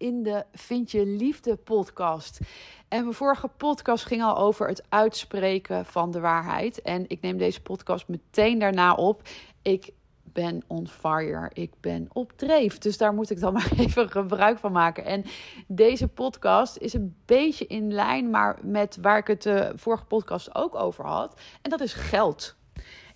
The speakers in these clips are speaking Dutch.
in de Vind je Liefde podcast. En mijn vorige podcast ging al over het uitspreken van de waarheid. En ik neem deze podcast meteen daarna op. Ik ben on fire. Ik ben op dreef. Dus daar moet ik dan maar even gebruik van maken. En deze podcast is een beetje in lijn, maar met waar ik het de vorige podcast ook over had. En dat is geld.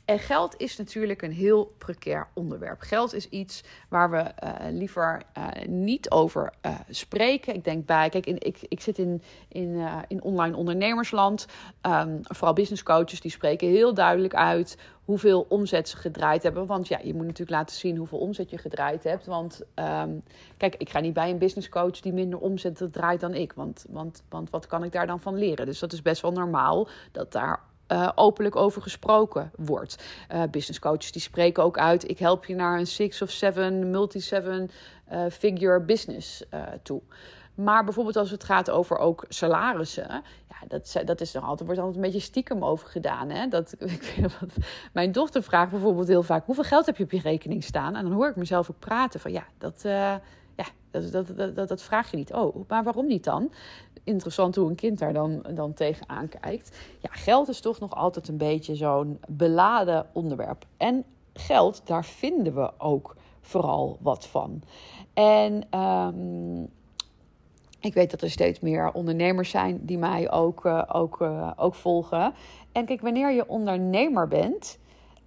En geld is natuurlijk een heel precair onderwerp. Geld is iets waar we uh, liever uh, niet over uh, spreken. Ik denk bij, kijk, ik, ik zit in, in, in online ondernemersland. Um, vooral business coaches die spreken heel duidelijk uit hoeveel omzet ze gedraaid hebben. Want ja, je moet natuurlijk laten zien hoeveel omzet je gedraaid hebt. Want um, kijk, ik ga niet bij een business coach die minder omzet draait dan ik. Want, want, want wat kan ik daar dan van leren? Dus dat is best wel normaal dat daar uh, openlijk over gesproken wordt. Uh, business coaches die spreken ook uit: ik help je naar een six of seven, multi-seven uh, figure business toe. Maar bijvoorbeeld als het gaat over ook salarissen, ja, dat, dat is nog altijd, wordt altijd een beetje stiekem over gedaan. Hè? Dat, ik weet mijn dochter vraagt bijvoorbeeld heel vaak: hoeveel geld heb je op je rekening staan? En dan hoor ik mezelf ook praten van ja, dat. Ja, dat, dat, dat, dat, vraag je niet. Oh, maar waarom niet dan? Interessant hoe een kind daar dan, dan tegenaan kijkt. Ja, geld is toch nog altijd een beetje zo'n beladen onderwerp. En geld, daar vinden we ook vooral wat van. En um, ik weet dat er steeds meer ondernemers zijn die mij ook, uh, ook, uh, ook volgen. En kijk, wanneer je ondernemer bent,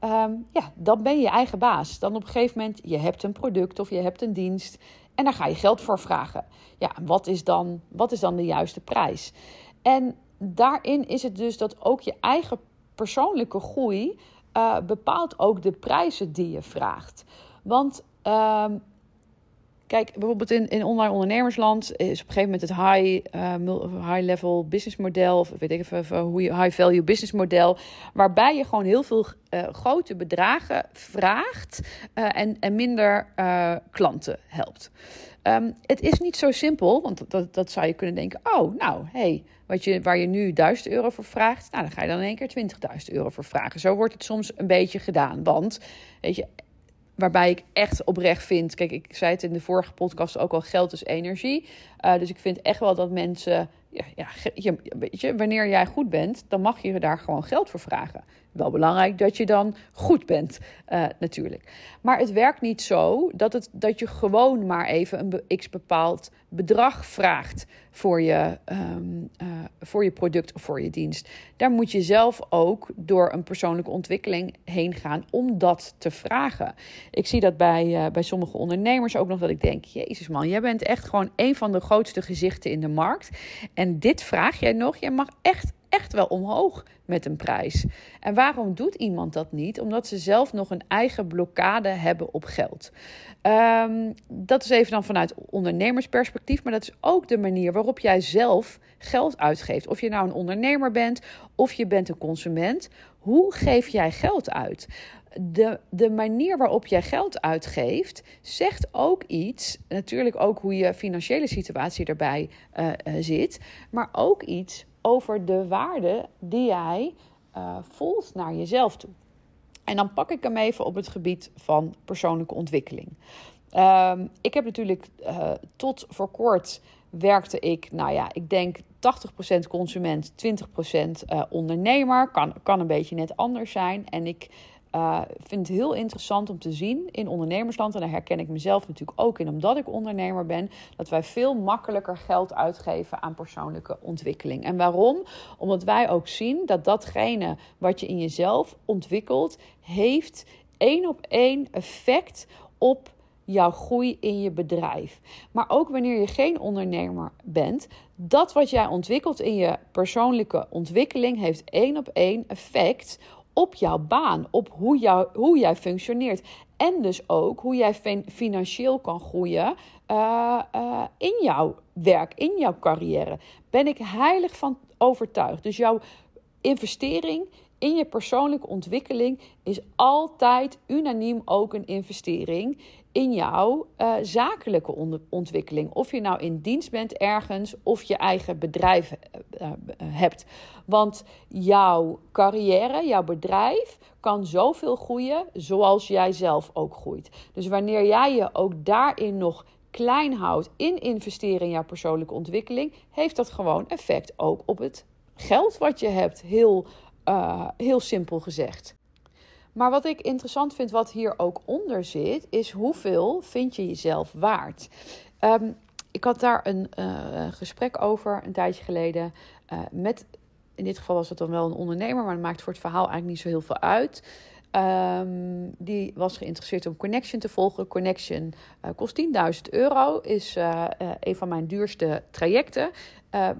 um, ja, dan ben je eigen baas. Dan op een gegeven moment, je hebt een product of je hebt een dienst. En daar ga je geld voor vragen. Ja, wat is dan, wat is dan de juiste prijs? En daarin is het dus dat ook je eigen persoonlijke groei uh, bepaalt ook de prijzen die je vraagt. Want uh, kijk, bijvoorbeeld in, in online ondernemersland is op een gegeven moment het high, uh, high level business model, of weet ik even hoe je high value business model, waarbij je gewoon heel veel uh, grote bedragen vraagt uh, en, en minder klanten helpt. Um, het is niet zo simpel, want dat, dat zou je kunnen denken: oh, nou, hey, wat je, waar je nu 1000 euro voor vraagt, nou, dan ga je dan in één keer 20.000 euro voor vragen. Zo wordt het soms een beetje gedaan. Want, weet je, waarbij ik echt oprecht vind. Kijk, ik zei het in de vorige podcast ook al: geld is energie. Uh, dus ik vind echt wel dat mensen. Ja, ja, weet je, wanneer jij goed bent, dan mag je daar gewoon geld voor vragen. Wel belangrijk dat je dan goed bent, uh, natuurlijk. Maar het werkt niet zo dat, het, dat je gewoon maar even een x bepaald bedrag vraagt voor je, um, uh, voor je product of voor je dienst. Daar moet je zelf ook door een persoonlijke ontwikkeling heen gaan om dat te vragen. Ik zie dat bij, uh, bij sommige ondernemers ook nog dat ik denk: Jezus man, jij bent echt gewoon een van de grootste gezichten in de markt. En dit vraag jij nog. Jij mag echt echt wel omhoog met een prijs. En waarom doet iemand dat niet? Omdat ze zelf nog een eigen blokkade hebben op geld. Um, dat is even dan vanuit ondernemersperspectief, maar dat is ook de manier waarop jij zelf geld uitgeeft. Of je nou een ondernemer bent of je bent een consument. Hoe geef jij geld uit? de, de manier waarop jij geld uitgeeft, zegt ook iets. Natuurlijk ook hoe je financiële situatie erbij uh, uh, zit. Maar ook iets over de waarde die jij uh, voelt naar jezelf toe. En dan pak ik hem even op het gebied van persoonlijke ontwikkeling. Um, ik heb natuurlijk uh, tot voor kort werkte ik, nou ja, ik denk 80% consument, 20% uh, ondernemer. Kan, kan een beetje net anders zijn. En ik uh, vind het heel interessant om te zien in ondernemersland, en daar herken ik mezelf natuurlijk ook in, omdat ik ondernemer ben, dat wij veel makkelijker geld uitgeven aan persoonlijke ontwikkeling. En waarom? Omdat wij ook zien dat datgene wat je in jezelf ontwikkelt, heeft één op één effect op jouw groei in je bedrijf. Maar ook wanneer je geen ondernemer bent, dat wat jij ontwikkelt in je persoonlijke ontwikkeling heeft één op één effect op jouw baan, op hoe, jou, hoe jij functioneert. En dus ook hoe jij financieel kan groeien uh, uh, in jouw werk, in jouw carrière. Ben ik heilig van overtuigd. Dus jouw investering in je persoonlijke ontwikkeling is altijd unaniem ook een investering in jouw uh, zakelijke ontwikkeling. Of je nou in dienst bent ergens of je eigen bedrijf uh, hebt. Want jouw carrière, jouw bedrijf kan zoveel groeien zoals jij zelf ook groeit. Dus wanneer jij je ook daarin nog klein houdt in investeren in jouw persoonlijke ontwikkeling, heeft dat gewoon effect ook op het geld wat je hebt. Heel, uh, heel simpel gezegd. Maar wat ik interessant vind, wat hier ook onder zit, is hoeveel vind je jezelf waard? Um, ik had daar een uh, gesprek over een tijdje geleden uh, met, in dit geval was het dan wel een ondernemer, maar dat maakt voor het verhaal eigenlijk niet zo heel veel uit. Um, die was geïnteresseerd om Connection te volgen. Connection uh, kost 10.000 euro, is uh, uh, een van mijn duurste trajecten.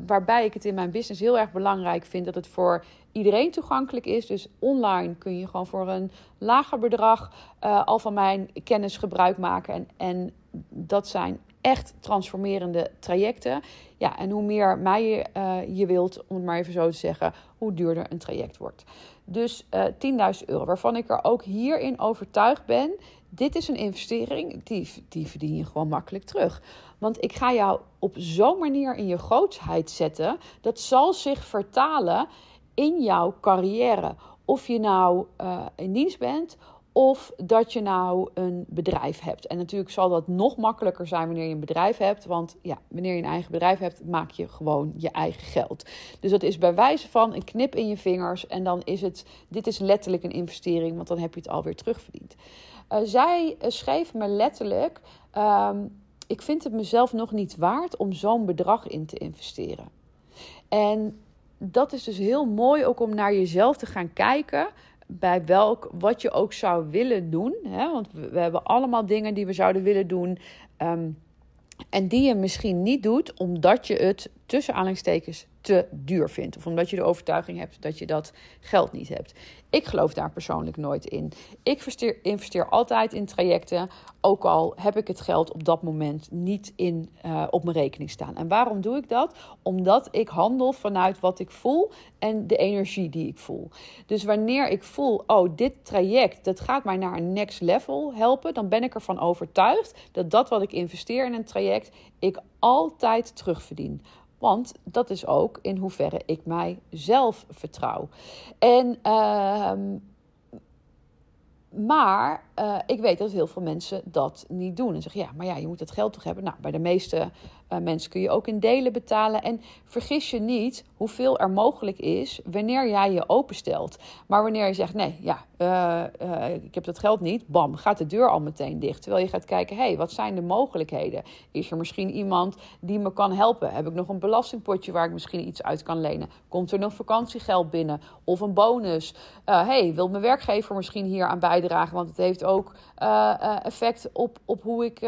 waarbij ik het in mijn business heel erg belangrijk vind dat het voor iedereen toegankelijk is. Dus online kun je gewoon voor een lager bedrag al van mijn kennis gebruik maken. En, en dat zijn echt transformerende trajecten. Ja, en hoe meer mij je wilt, om het maar even zo te zeggen, hoe duurder een traject wordt. Dus uh, eh, 10.000 euro, waarvan ik er ook hierin overtuigd ben. Dit is een investering, die, die verdien je gewoon makkelijk terug. Want ik ga jou op zo'n manier in je grootsheid zetten. Dat zal zich vertalen in jouw carrière. Of je nou uh, in dienst bent of dat je nou een bedrijf hebt. En natuurlijk zal dat nog makkelijker zijn wanneer je een bedrijf hebt. Want ja, wanneer je een eigen bedrijf hebt, maak je gewoon je eigen geld. Dus dat is bij wijze van een knip in je vingers. En dan is het, dit is letterlijk een investering, want dan heb je het alweer terugverdiend. Uh, zij uh, schreef me letterlijk: um, Ik vind het mezelf nog niet waard om zo'n bedrag in te investeren. En dat is dus heel mooi ook om naar jezelf te gaan kijken bij welk, wat je ook zou willen doen. Hè? Want we, hebben allemaal dingen die we zouden willen doen. Um, en die je misschien niet doet omdat je het tussen aanhalingstekens te duur vindt. Of omdat je de overtuiging hebt dat je dat geld niet hebt. Ik geloof daar persoonlijk nooit in. Ik investeer, altijd in trajecten, ook al heb ik het geld op dat moment niet in, uh, op mijn rekening staan. En waarom doe ik dat? Omdat ik handel vanuit wat ik voel en de energie die ik voel. Dus wanneer ik voel, oh, dit traject, dat gaat mij naar een next level helpen, dan ben ik ervan overtuigd dat dat wat ik investeer in een traject, ik altijd terugverdien. Want dat is ook in hoeverre ik mijzelf vertrouw. En uh, maar uh, ik weet dat heel veel mensen dat niet doen. En zeggen, ja, maar ja, je moet het geld toch hebben. Nou, bij de meeste uh, mensen kun je ook in delen betalen. En vergis je niet hoeveel er mogelijk is wanneer jij je openstelt. Maar wanneer je zegt, nee, ja, uh, ik heb dat geld niet. Bam, gaat de deur al meteen dicht. Terwijl je gaat kijken, hé, hey, wat zijn de mogelijkheden? Is er misschien iemand die me kan helpen? Heb ik nog een belastingpotje waar ik misschien iets uit kan lenen? Komt er nog vakantiegeld binnen? Of een bonus? Hé, hey, wil mijn werkgever misschien hier aan bijdragen? Want het heeft ook effect op, op hoe ik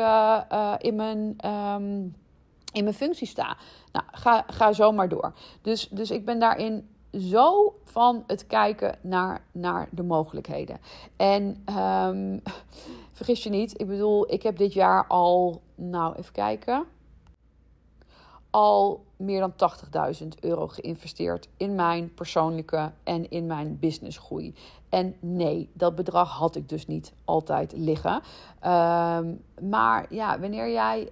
in mijn... Um, in mijn functie sta. Nou, ga, ga zo maar door. Dus, dus ik ben daarin zo van het kijken naar, naar de mogelijkheden. En um, vergis je niet, ik bedoel, ik heb dit jaar al, nou even kijken, al meer dan 80.000 euro geïnvesteerd in mijn persoonlijke en in mijn businessgroei. En nee, dat bedrag had ik dus niet altijd liggen. Um, maar ja, wanneer jij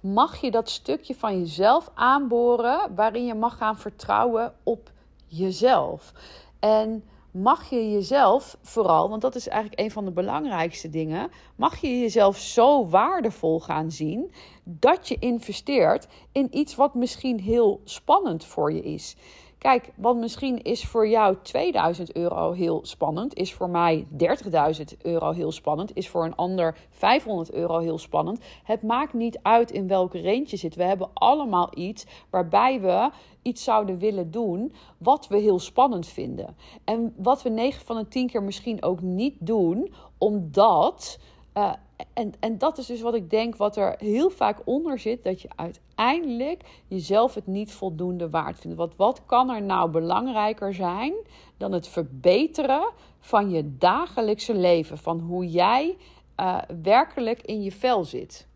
mag je dat stukje van jezelf aanboren waarin je mag gaan vertrouwen op jezelf. En mag je jezelf vooral, want dat is eigenlijk een van de belangrijkste dingen, mag je jezelf zo waardevol gaan zien dat je investeert in iets wat misschien heel spannend voor je is. Kijk, wat misschien is voor jou 2000 euro heel spannend, is voor mij 30.000 euro heel spannend, is voor een ander 500 euro heel spannend. Het maakt niet uit in welke range je zit. We hebben allemaal iets waarbij we iets zouden willen doen wat we heel spannend vinden. En wat we 9 van de 10 keer misschien ook niet doen, omdat. Uh, en, en dat is dus wat ik denk, wat er heel vaak onder zit, dat je uiteindelijk jezelf het niet voldoende waard vindt. Want wat kan er nou belangrijker zijn dan het verbeteren van je dagelijkse leven, van hoe jij uh, werkelijk in je vel zit?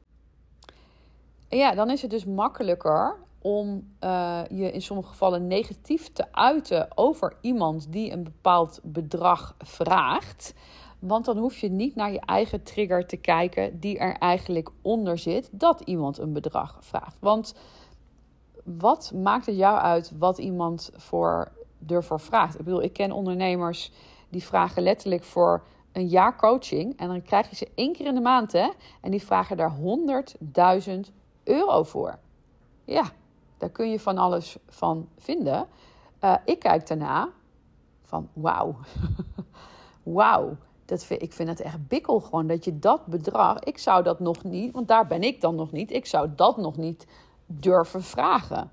Ja, dan is het dus makkelijker om uh, je in sommige gevallen negatief te uiten over iemand die een bepaald bedrag vraagt. Want dan hoef je niet naar je eigen trigger te kijken die er eigenlijk onder zit dat iemand een bedrag vraagt. Want wat maakt het jou uit wat iemand voor, ervoor vraagt? Ik bedoel, ik ken ondernemers die vragen letterlijk voor een jaar coaching. En dan krijg je ze één keer in de maand, hè? En die vragen daar 100.000 euro voor. Ja, daar kun je van alles van vinden. Uh, ik kijk daarna van wauw. wauw. Dat ik vind het echt bikkel gewoon dat je dat bedrag. Ik zou dat nog niet, want daar ben ik dan nog niet. Ik zou dat nog niet durven vragen.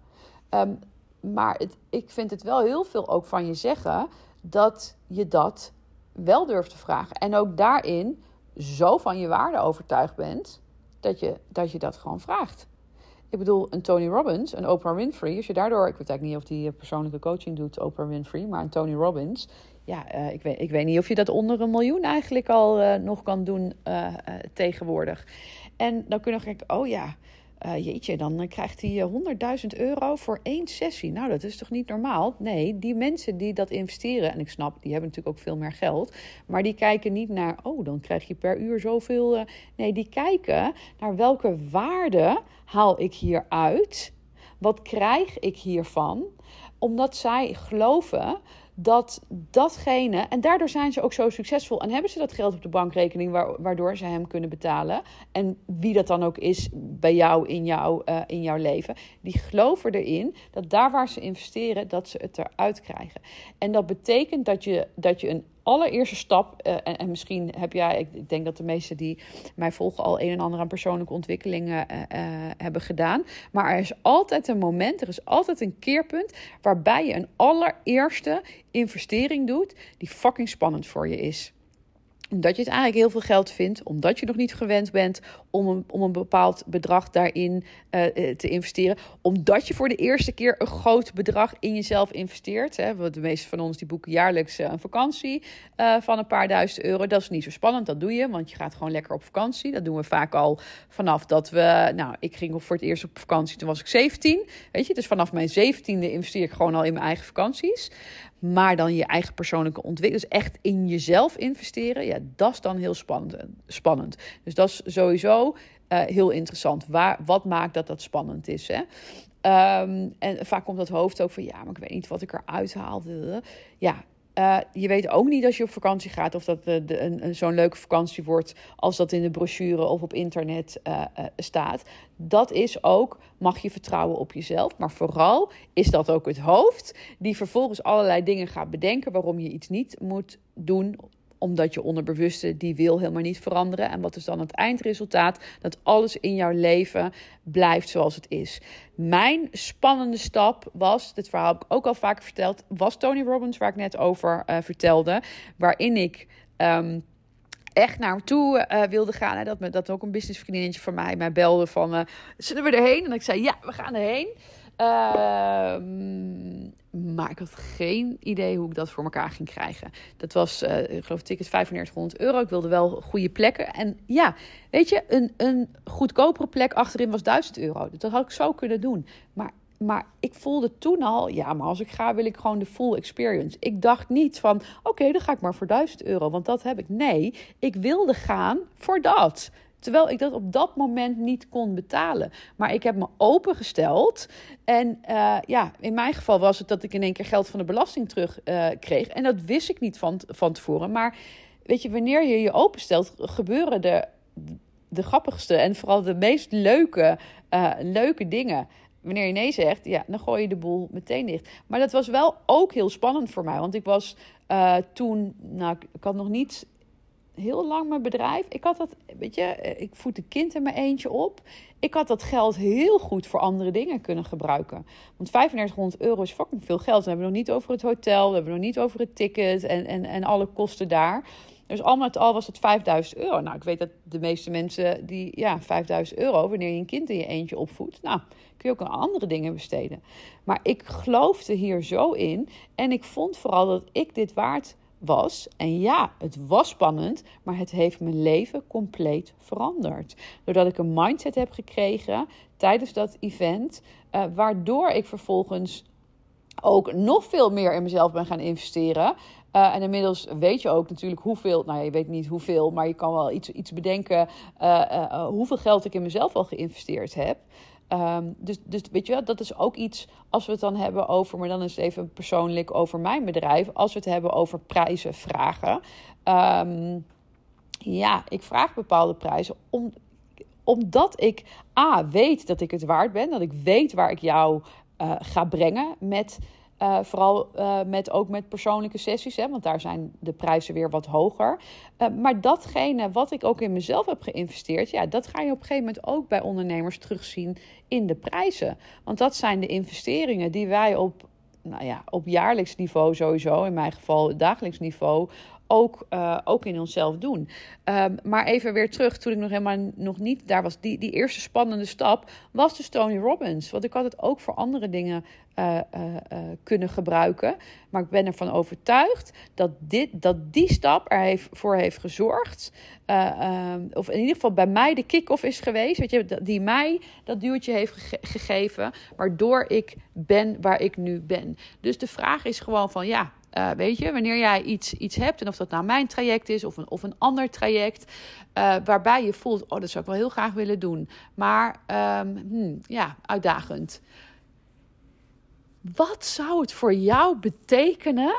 Um, maar het, ik vind het wel heel veel ook van je zeggen dat je dat wel durft te vragen. En ook daarin zo van je waarde overtuigd bent dat je dat, je dat gewoon vraagt. Ik bedoel, een Tony Robbins, een Oprah Winfrey, als je daardoor, ik weet eigenlijk niet of die persoonlijke coaching doet, Oprah Winfrey, maar een Tony Robbins, ja, uh, ik, weet, ik weet niet of je dat onder een miljoen eigenlijk al uh, nog kan doen uh, tegenwoordig. En dan kun je nog denken, oh ja, jeetje, dan krijgt hij 100.000 euro voor één sessie. Nou, dat is toch niet normaal? Nee, die mensen die dat investeren, en ik snap, die hebben natuurlijk ook veel meer geld, maar die kijken niet naar, oh, dan krijg je per uur zoveel. Nee, die kijken naar welke waarde haal ik hieruit? Wat krijg ik hiervan? Omdat zij geloven dat datgene, en daardoor zijn ze ook zo succesvol en hebben ze dat geld op de bankrekening waardoor ze hem kunnen betalen. En wie dat dan ook is bij jou in, jou, uh, in jouw leven, die geloven erin dat daar waar ze investeren, dat ze het eruit krijgen. En dat betekent dat je, dat je een allereerste stap, uh, en, en, misschien heb jij, ik denk dat de meesten die mij volgen al een en ander aan persoonlijke ontwikkelingen uh, uh, hebben gedaan. Maar er is altijd een moment, er is altijd een keerpunt waarbij je een allereerste investering doet die fucking spannend voor je is omdat je het eigenlijk heel veel geld vindt, omdat je nog niet gewend bent om een, om een bepaald bedrag daarin uh, te investeren, omdat je voor de eerste keer een groot bedrag in jezelf investeert. Hè. De meeste van ons die boeken jaarlijks uh, een vakantie van een paar duizend euro. Dat is niet zo spannend, dat doe je, want je gaat gewoon lekker op vakantie. Dat doen we vaak al vanaf dat we, nou, ik ging voor het eerst op vakantie, toen was ik 17. Weet je, dus vanaf mijn 17e investeer ik gewoon al in mijn eigen vakanties. Maar dan je eigen persoonlijke ontwikkeling, dus echt in jezelf investeren, ja, dat is dan heel spannend. Dus dat is sowieso uh, heel interessant. Waar, wat maakt dat dat spannend is? Hè? Um, en vaak komt dat hoofd ook van ja, maar ik weet niet wat ik eruit haalde. Ja, uh, je weet ook niet als je op vakantie gaat of dat de, een, zo'n leuke vakantie wordt als dat in de brochure of op internet uh, staat. Dat is ook, mag je vertrouwen op jezelf. Maar vooral is dat ook het hoofd die vervolgens allerlei dingen gaat bedenken waarom je iets niet moet doen omdat je onderbewuste die wil helemaal niet veranderen. En wat is dan het eindresultaat? Dat alles in jouw leven blijft zoals het is. Mijn spannende stap was, dit verhaal heb ik ook al vaker verteld, was Tony Robbins, waar ik net over uh, vertelde. Waarin ik. Um, echt naar hem toe uh, wilde gaan. Hè. Dat, dat ook een businessvriendinnetje van mij mij belde van... Uh, zullen we erheen? En ik zei, ja, we gaan erheen. Uh, maar ik had geen idee hoe ik dat voor elkaar ging krijgen. Dat was, uh, ik geloof, ticket 3500 euro. Ik wilde wel goede plekken. En ja, weet je, een, een goedkopere plek achterin was 1000 euro. Dat had ik zo kunnen doen. Maar, maar ik voelde toen al, ja, maar als ik ga, wil ik gewoon de full experience. Ik dacht niet van, oké, dan ga ik maar voor 1000 euro, want dat heb ik. Nee, ik wilde gaan voor dat. Terwijl ik dat op dat moment niet kon betalen. Maar ik heb me opengesteld. En uh, ja, in mijn geval was het dat ik in één keer geld van de belasting terug uh, kreeg. En dat wist ik niet van, van tevoren. Maar weet je, wanneer je je openstelt, gebeuren de, de grappigste en vooral de meest leuke, uh, leuke dingen. Wanneer je nee zegt, ja, dan gooi je de boel meteen dicht. Maar dat was wel ook heel spannend voor mij. Want ik was toen, nou, ik had nog niet heel lang mijn bedrijf. Ik had dat, weet je, ik voed een kind in mijn eentje op. Ik had dat geld heel goed voor andere dingen kunnen gebruiken. Want 3500 euro is fucking veel geld. We hebben nog niet over het hotel, we hebben nog niet over het ticket en, en, en alle kosten daar. Dus al met al was het 5000 euro. Nou, ik weet dat de meeste mensen die, ja, 5000 euro, wanneer je een kind in je eentje opvoedt, nou, kun je ook aan andere dingen besteden. Maar ik geloofde hier zo in en ik vond vooral dat ik dit waard was. En ja, het was spannend, maar het heeft mijn leven compleet veranderd. Doordat ik een mindset heb gekregen tijdens dat event, uh, waardoor ik vervolgens ook nog veel meer in mezelf ben gaan investeren. Uh, en inmiddels weet je ook natuurlijk hoeveel, nou je weet niet hoeveel, maar je kan wel iets, iets bedenken uh, hoeveel geld ik in mezelf al geïnvesteerd heb. Um, dus, dus weet je wel, dat is ook iets als we het dan hebben over, maar dan is het even persoonlijk over mijn bedrijf. Als we het hebben over prijzen vragen. Um, ja, ik vraag bepaalde prijzen om, omdat ik A, weet dat ik het waard ben. Dat ik weet waar ik jou uh, ga brengen met uh, vooral uh, met, ook met persoonlijke sessies, hè, want daar zijn de prijzen weer wat hoger. Uh, maar datgene wat ik ook in mezelf heb geïnvesteerd, ja, dat ga je op een gegeven moment ook bij ondernemers terugzien in de prijzen. Want dat zijn de investeringen die wij op, nou ja, op jaarlijks niveau sowieso, in mijn geval dagelijks niveau, ook, uh, ook in onszelf doen. Um, maar even weer terug, toen ik nog helemaal nog niet daar was, die, die eerste spannende stap was de Tony Robbins. Want ik had het ook voor andere dingen uh, uh, kunnen gebruiken. Maar ik ben ervan overtuigd dat, dit, dat die stap er heeft, voor heeft gezorgd. Um, of in ieder geval bij mij de kick-off is geweest. Weet je, die mij dat duwtje heeft ge gegeven. Waardoor ik ben waar ik nu ben. Dus de vraag is gewoon van ja uh, weet je, wanneer jij iets, iets hebt, en of dat nou mijn traject is of een, of een ander traject, uh, waarbij je voelt, oh, dat zou ik wel heel graag willen doen, maar um, hmm, ja, uitdagend. Wat zou het voor jou betekenen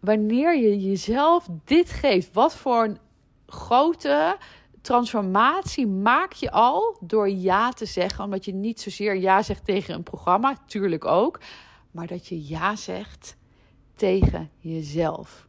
wanneer je jezelf dit geeft? Wat voor een grote transformatie maak je al door ja te zeggen, omdat je niet zozeer ja zegt tegen een programma, tuurlijk ook, maar dat je ja zegt tegen jezelf.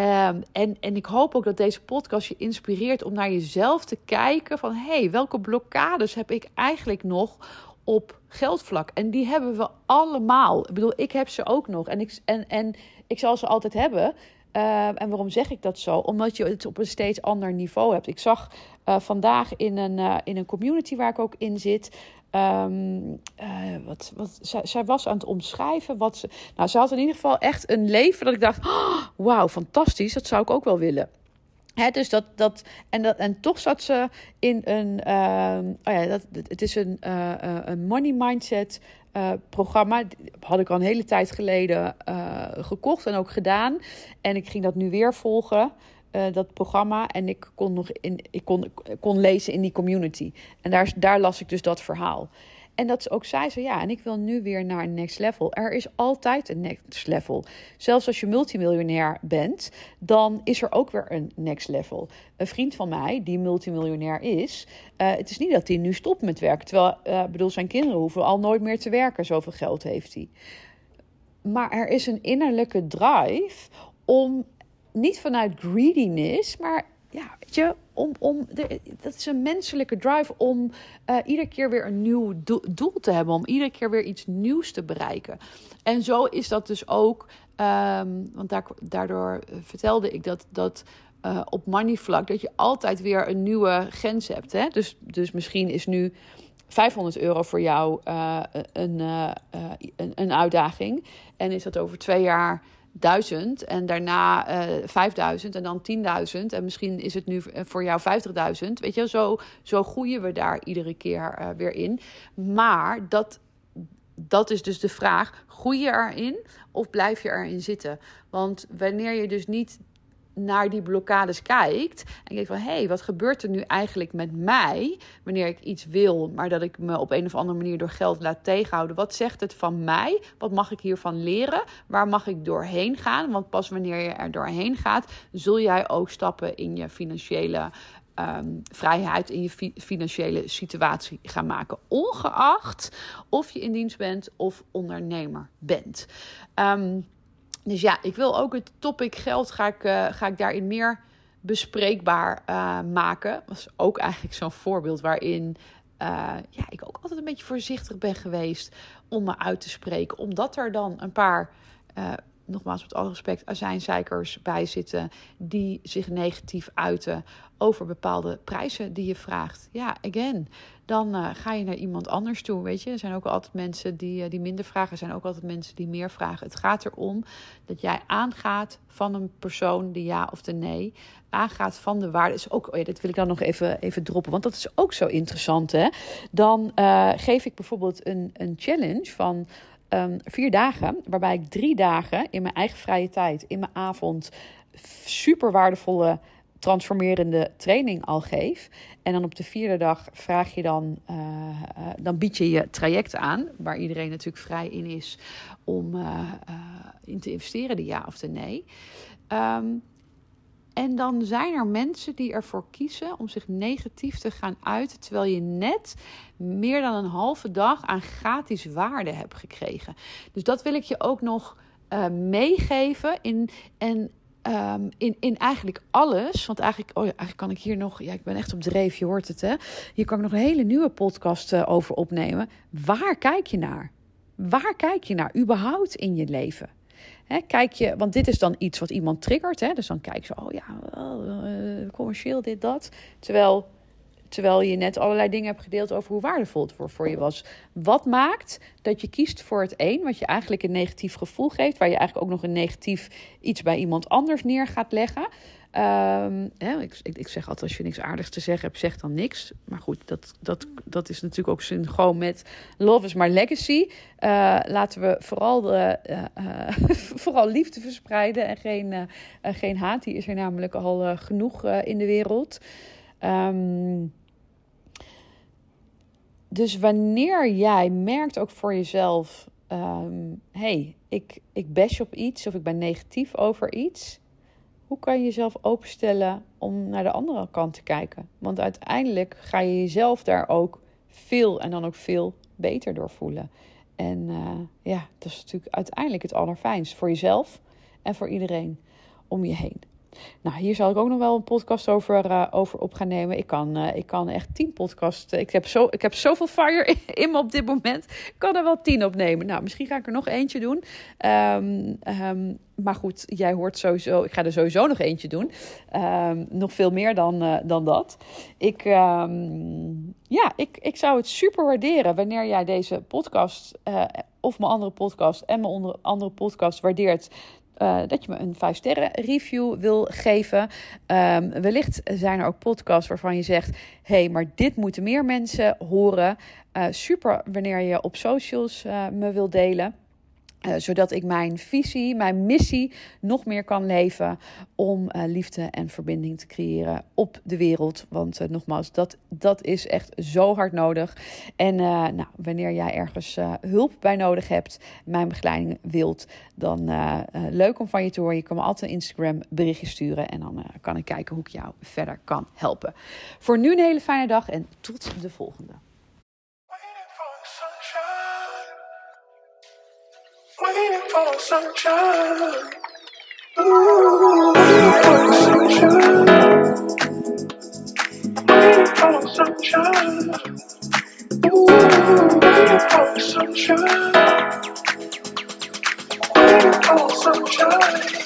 Um, en, en ik hoop ook dat deze podcast je inspireert om naar jezelf te kijken van hé, hey, welke blokkades heb ik eigenlijk nog op geldvlak? En die hebben we allemaal. Ik bedoel, ik heb ze ook nog en ik, en, en ik zal ze altijd hebben. Uh, en waarom zeg ik dat zo? Omdat je het op een steeds ander niveau hebt. Ik zag uh, vandaag in een, uh, in een community waar ik ook in zit. Um, uh, wat, wat, zij, zij, was aan het omschrijven wat ze. Nou, ze had in ieder geval echt een leven dat ik dacht: oh, wauw, fantastisch, dat zou ik ook wel willen. Hè, dus dat, dat, en, dat, en toch zat ze in een. Uh, oh ja, dat, het is een, uh, een money mindset programma. Had ik al een hele tijd geleden gekocht en ook gedaan. En ik ging dat nu weer volgen uh, dat programma. En ik kon nog in, ik kon, kon lezen in die community. En daar, daar las ik dus dat verhaal. En dat ze ook zei ze, ja, en ik wil nu weer naar een next level. Er is altijd een next level. Zelfs als je multimiljonair bent, dan is er ook weer een next level. Een vriend van mij, die multimiljonair is, uh, het is niet dat hij nu stopt met werken. Terwijl, uh, bedoel, zijn kinderen hoeven al nooit meer te werken. Zoveel geld heeft hij. Maar er is een innerlijke drive om niet vanuit greediness, maar ja, weet je, om, om de, dat is een menselijke drive om uh, iedere keer weer een nieuw do doel te hebben, om iedere keer weer iets nieuws te bereiken. En zo is dat dus ook, um, want daar, daardoor vertelde ik dat, dat uh, op money vlak, dat je altijd weer een nieuwe grens hebt. Hè? Dus, dus misschien is nu 500 euro voor jou een, een, een uitdaging. En is dat over twee jaar duizend en daarna uh, eh, 5000 en dan 10.000 en misschien is het nu voor jou 50.000. Weet je, zo, zo groeien we daar iedere keer uh, weer in. Maar dat, dat is dus de vraag: groei je erin of blijf je erin zitten? Want wanneer je dus niet naar die blokkades kijkt en kijkt van hé, hey, wat gebeurt er nu eigenlijk met mij wanneer ik iets wil, maar dat ik me op een of andere manier door geld laat tegenhouden? Wat zegt het van mij? Wat mag ik hiervan leren? Waar mag ik doorheen gaan? Want pas wanneer je er doorheen gaat, zul jij ook stappen in je financiële um, vrijheid in je financiële situatie gaan maken. Ongeacht of je in dienst bent of ondernemer bent. Um, dus ja, ik wil ook het topic geld, ga ik, uh, ga ik daarin meer bespreekbaar uh, maken. was ook eigenlijk zo'n voorbeeld waarin uh, ja, ik ook altijd een beetje voorzichtig ben geweest om me uit te spreken. Omdat er dan een paar, nogmaals met alle respect, azijnzeikers bij zitten die zich negatief uiten over bepaalde prijzen die je vraagt. Ja, again, dan uh, ga je naar iemand anders toe. Weet je, er zijn ook altijd mensen die, uh, die minder vragen, er zijn ook altijd mensen die meer vragen. Het gaat erom dat jij aangaat van een persoon de ja of de nee. Aangaat van de waarde. Is ook, oh ja, dat wil ik dan nog even, even droppen, want dat is ook zo interessant. Hè? Dan uh, geef ik bijvoorbeeld een, een challenge van. Um, vier dagen, waarbij ik drie dagen in mijn eigen vrije tijd, in mijn avond, super waardevolle transformerende training al geef. En dan op de vierde dag vraag je dan, uh, uh, dan bied je je traject aan, waar iedereen natuurlijk vrij in is om uh, in te investeren, de ja of de nee. Um, en dan zijn er mensen die ervoor kiezen om zich negatief te gaan uiten, terwijl je net meer dan een halve dag aan gratis waarde hebt gekregen. Dus dat wil ik je ook nog meegeven. In, en Um, in, in eigenlijk alles. Want eigenlijk, oh kan ik hier nog. Ja, ik ben echt op dreef, je hoort het hè. Hier kan ik nog een hele nieuwe podcast uh, over opnemen. Waar kijk je naar? Waar kijk je naar überhaupt in je leven? Kijk je, want dit is dan iets wat iemand triggert. Hè? Dus dan kijk je, oh ja, uh, commercieel dit, dat. Terwijl Terwijl je net allerlei dingen hebt gedeeld over hoe waardevol het voor, voor je was. Wat maakt dat je kiest voor het een, wat je eigenlijk een negatief gevoel geeft, waar je eigenlijk ook nog een negatief iets bij iemand anders neer gaat leggen? Hè, ik, ik, zeg altijd, als je niks aardigs te zeggen hebt, zeg dan niks. Maar goed, dat, dat, dat is natuurlijk ook synchroon met Love is my legacy. Uh, laten we vooral, de, uh, uh, vooral liefde verspreiden en geen, geen haat. Die is er namelijk al genoeg in de wereld. Um, dus wanneer jij merkt ook voor jezelf: um, hey, ik, ik bash op iets of ik ben negatief over iets. Hoe kan je jezelf openstellen om naar de andere kant te kijken? Want uiteindelijk ga je jezelf daar ook veel en dan ook veel beter door voelen. En uh, ja, dat is natuurlijk uiteindelijk het allerfijnst voor jezelf en voor iedereen om je heen. Nou, hier zal ik ook nog wel een podcast over, uh, over op gaan nemen. Ik kan, uh, ik kan echt tien podcasts. Ik heb, zo, ik heb zoveel fire in, me op dit moment. Ik kan er wel tien opnemen. Nou, misschien ga ik er nog eentje doen. Um, um, maar goed, jij hoort sowieso. Ik ga er sowieso nog eentje doen. Um, nog veel meer dan, dan dat. Ik, ja, ik, ik zou het super waarderen wanneer jij deze podcast. of mijn andere podcast en mijn andere podcast waardeert uh, dat je me een 5 sterren review wil geven. Um, wellicht zijn er ook podcasts waarvan je zegt: hey, maar dit moeten meer mensen horen. Uh, super wanneer je op socials uh, me wil delen. Uh, zodat ik mijn visie, mijn missie nog meer kan leven om uh, liefde en verbinding te creëren op de wereld. Want uh, nogmaals, dat, dat is echt zo hard nodig. En nou, wanneer jij ergens hulp bij nodig hebt, mijn begeleiding wilt, dan leuk om van je te horen. Je kan me altijd een Instagram berichtje sturen en dan kan ik kijken hoe ik jou verder kan helpen. Voor nu een hele fijne dag en tot de volgende. For sunshine. Ooh, for sunshine. Waiting for sunshine. Ooh, waiting for sunshine. Waiting for sunshine.